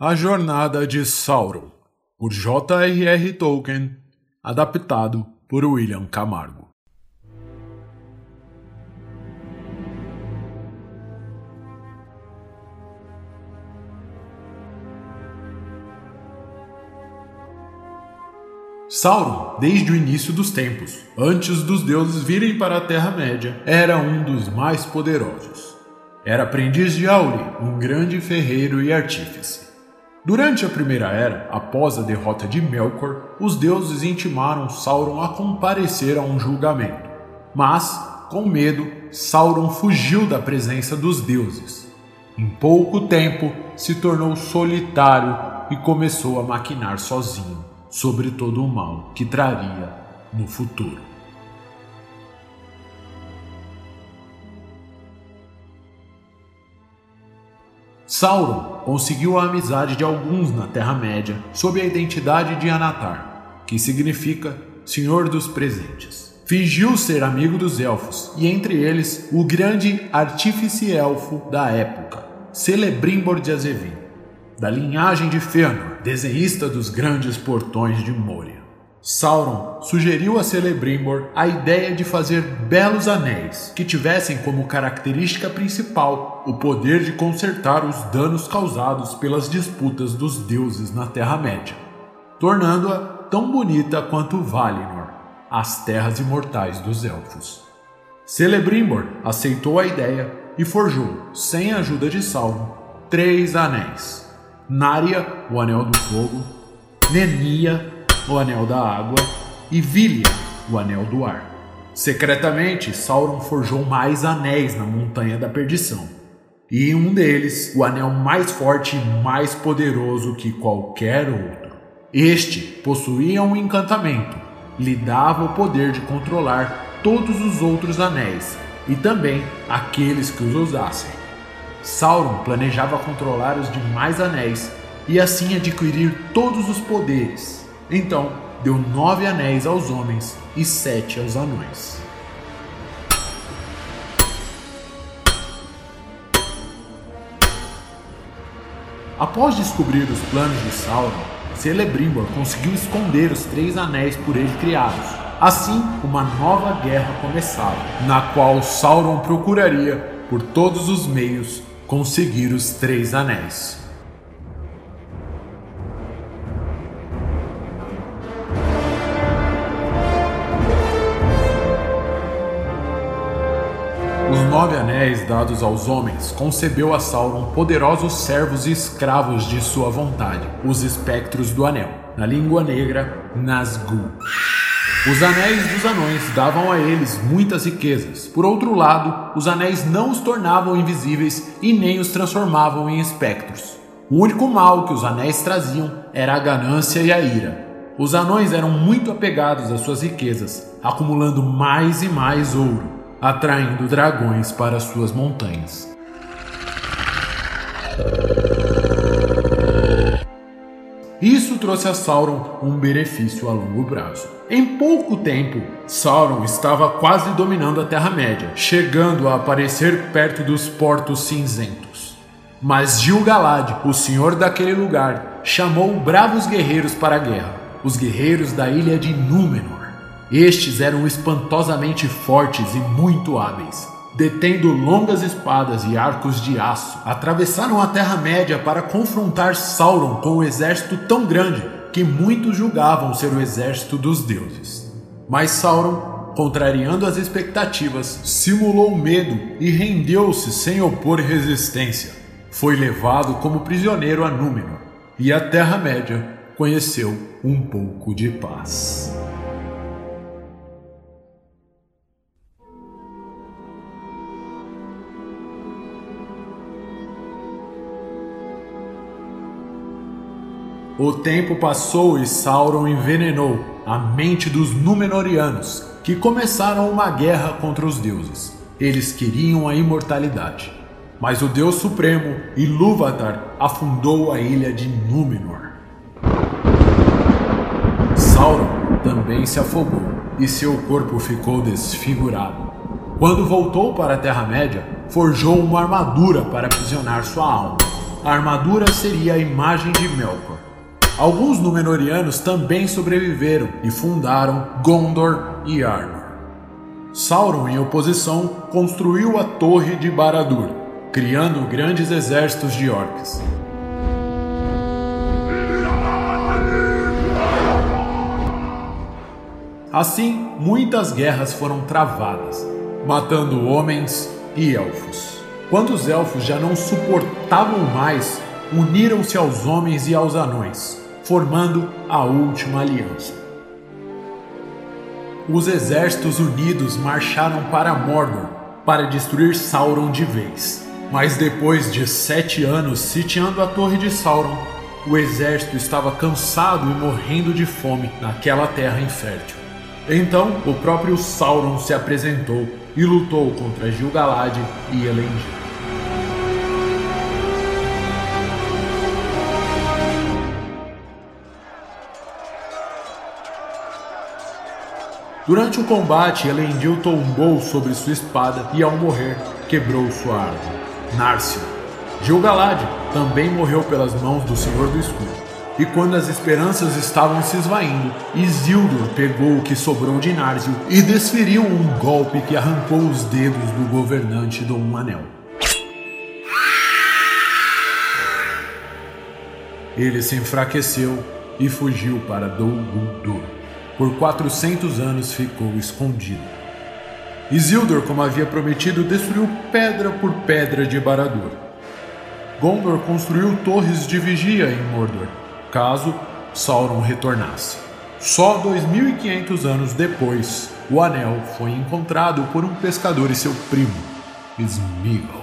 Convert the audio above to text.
A Jornada de Sauron, por J.R.R. Tolkien, adaptado por William Camargo. Sauron, desde o início dos tempos, antes dos deuses virem para a Terra-média, era um dos mais poderosos. Era aprendiz de Auri, um grande ferreiro e artífice. Durante a Primeira Era, após a derrota de Melkor, os deuses intimaram Sauron a comparecer a um julgamento. Mas, com medo, Sauron fugiu da presença dos deuses. Em pouco tempo, se tornou solitário e começou a maquinar sozinho sobre todo o mal que traria no futuro. Sauron conseguiu a amizade de alguns na Terra-média sob a identidade de Anatar, que significa Senhor dos Presentes. Fingiu ser amigo dos elfos, e entre eles o grande artífice elfo da época, Celebrimbor de Azevin, da linhagem de Fëanor, desenhista dos grandes portões de Moria. Sauron sugeriu a Celebrimbor a ideia de fazer belos anéis que tivessem como característica principal o poder de consertar os danos causados pelas disputas dos deuses na Terra-média, tornando-a tão bonita quanto Valinor, as terras imortais dos elfos. Celebrimbor aceitou a ideia e forjou, sem a ajuda de Sauron, três anéis: Narya, o Anel do Fogo, Nenia, o Anel da Água, e Vilya, o Anel do Ar. Secretamente, Sauron forjou mais anéis na Montanha da Perdição. E um deles, o anel mais forte e mais poderoso que qualquer outro. Este possuía um encantamento, lhe dava o poder de controlar todos os outros anéis e também aqueles que os usassem. Sauron planejava controlar os demais anéis e assim adquirir todos os poderes, então deu nove anéis aos homens e sete aos anões. Após descobrir os planos de Sauron, Celebrimbor conseguiu esconder os três anéis por ele criados. Assim, uma nova guerra começava, na qual Sauron procuraria, por todos os meios, conseguir os três anéis. Nove anéis dados aos homens concebeu a Sauron poderosos servos e escravos de sua vontade, os espectros do anel, na língua negra, Nazgûl. Os anéis dos anões davam a eles muitas riquezas. Por outro lado, os anéis não os tornavam invisíveis e nem os transformavam em espectros. O único mal que os anéis traziam era a ganância e a ira. Os anões eram muito apegados às suas riquezas, acumulando mais e mais ouro atraindo dragões para suas montanhas. Isso trouxe a Sauron um benefício a longo prazo. Em pouco tempo, Sauron estava quase dominando a Terra-média, chegando a aparecer perto dos Portos Cinzentos. Mas Gil-galad, o senhor daquele lugar, chamou bravos guerreiros para a guerra, os guerreiros da ilha de Númenor. Estes eram espantosamente fortes e muito hábeis. Detendo longas espadas e arcos de aço, atravessaram a Terra-média para confrontar Sauron com um exército tão grande que muitos julgavam ser o exército dos deuses. Mas Sauron, contrariando as expectativas, simulou medo e rendeu-se sem opor resistência. Foi levado como prisioneiro a Númenor, e a Terra-média conheceu um pouco de paz. O tempo passou e Sauron envenenou a mente dos Númenóreanos, que começaram uma guerra contra os deuses. Eles queriam a imortalidade. Mas o Deus Supremo, Ilúvatar, afundou a ilha de Númenor. Sauron também se afogou e seu corpo ficou desfigurado. Quando voltou para a Terra-média, forjou uma armadura para aprisionar sua alma a armadura seria a imagem de Melkor. Alguns Númenóreanos também sobreviveram e fundaram Gondor e Arnor. Sauron, em oposição, construiu a Torre de Barad-dûr, criando grandes exércitos de orcs. Assim, muitas guerras foram travadas, matando homens e elfos. Quando os elfos já não suportavam mais, uniram-se aos homens e aos anões, formando a última aliança. Os exércitos unidos marcharam para Mordor para destruir Sauron de vez. Mas depois de sete anos sitiando a Torre de Sauron, o exército estava cansado e morrendo de fome naquela terra infértil. Então o próprio Sauron se apresentou e lutou contra Gil-galad e Elendil. Durante o combate, Elendil tombou sobre sua espada e, ao morrer, quebrou sua árvore. Nárcio. Gil-galad também morreu pelas mãos do Senhor do Escudo. E quando as esperanças estavam se esvaindo, Isildur pegou o que sobrou de Narsil e desferiu um golpe que arrancou os dedos do governante do Um Anel. Ele se enfraqueceu e fugiu para Dol Guldur por 400 anos ficou escondido. Isildur, como havia prometido, destruiu pedra por pedra de Baradur. Gondor construiu torres de vigia em Mordor, caso Sauron retornasse. Só 2500 anos depois, o anel foi encontrado por um pescador e seu primo, Sméagol.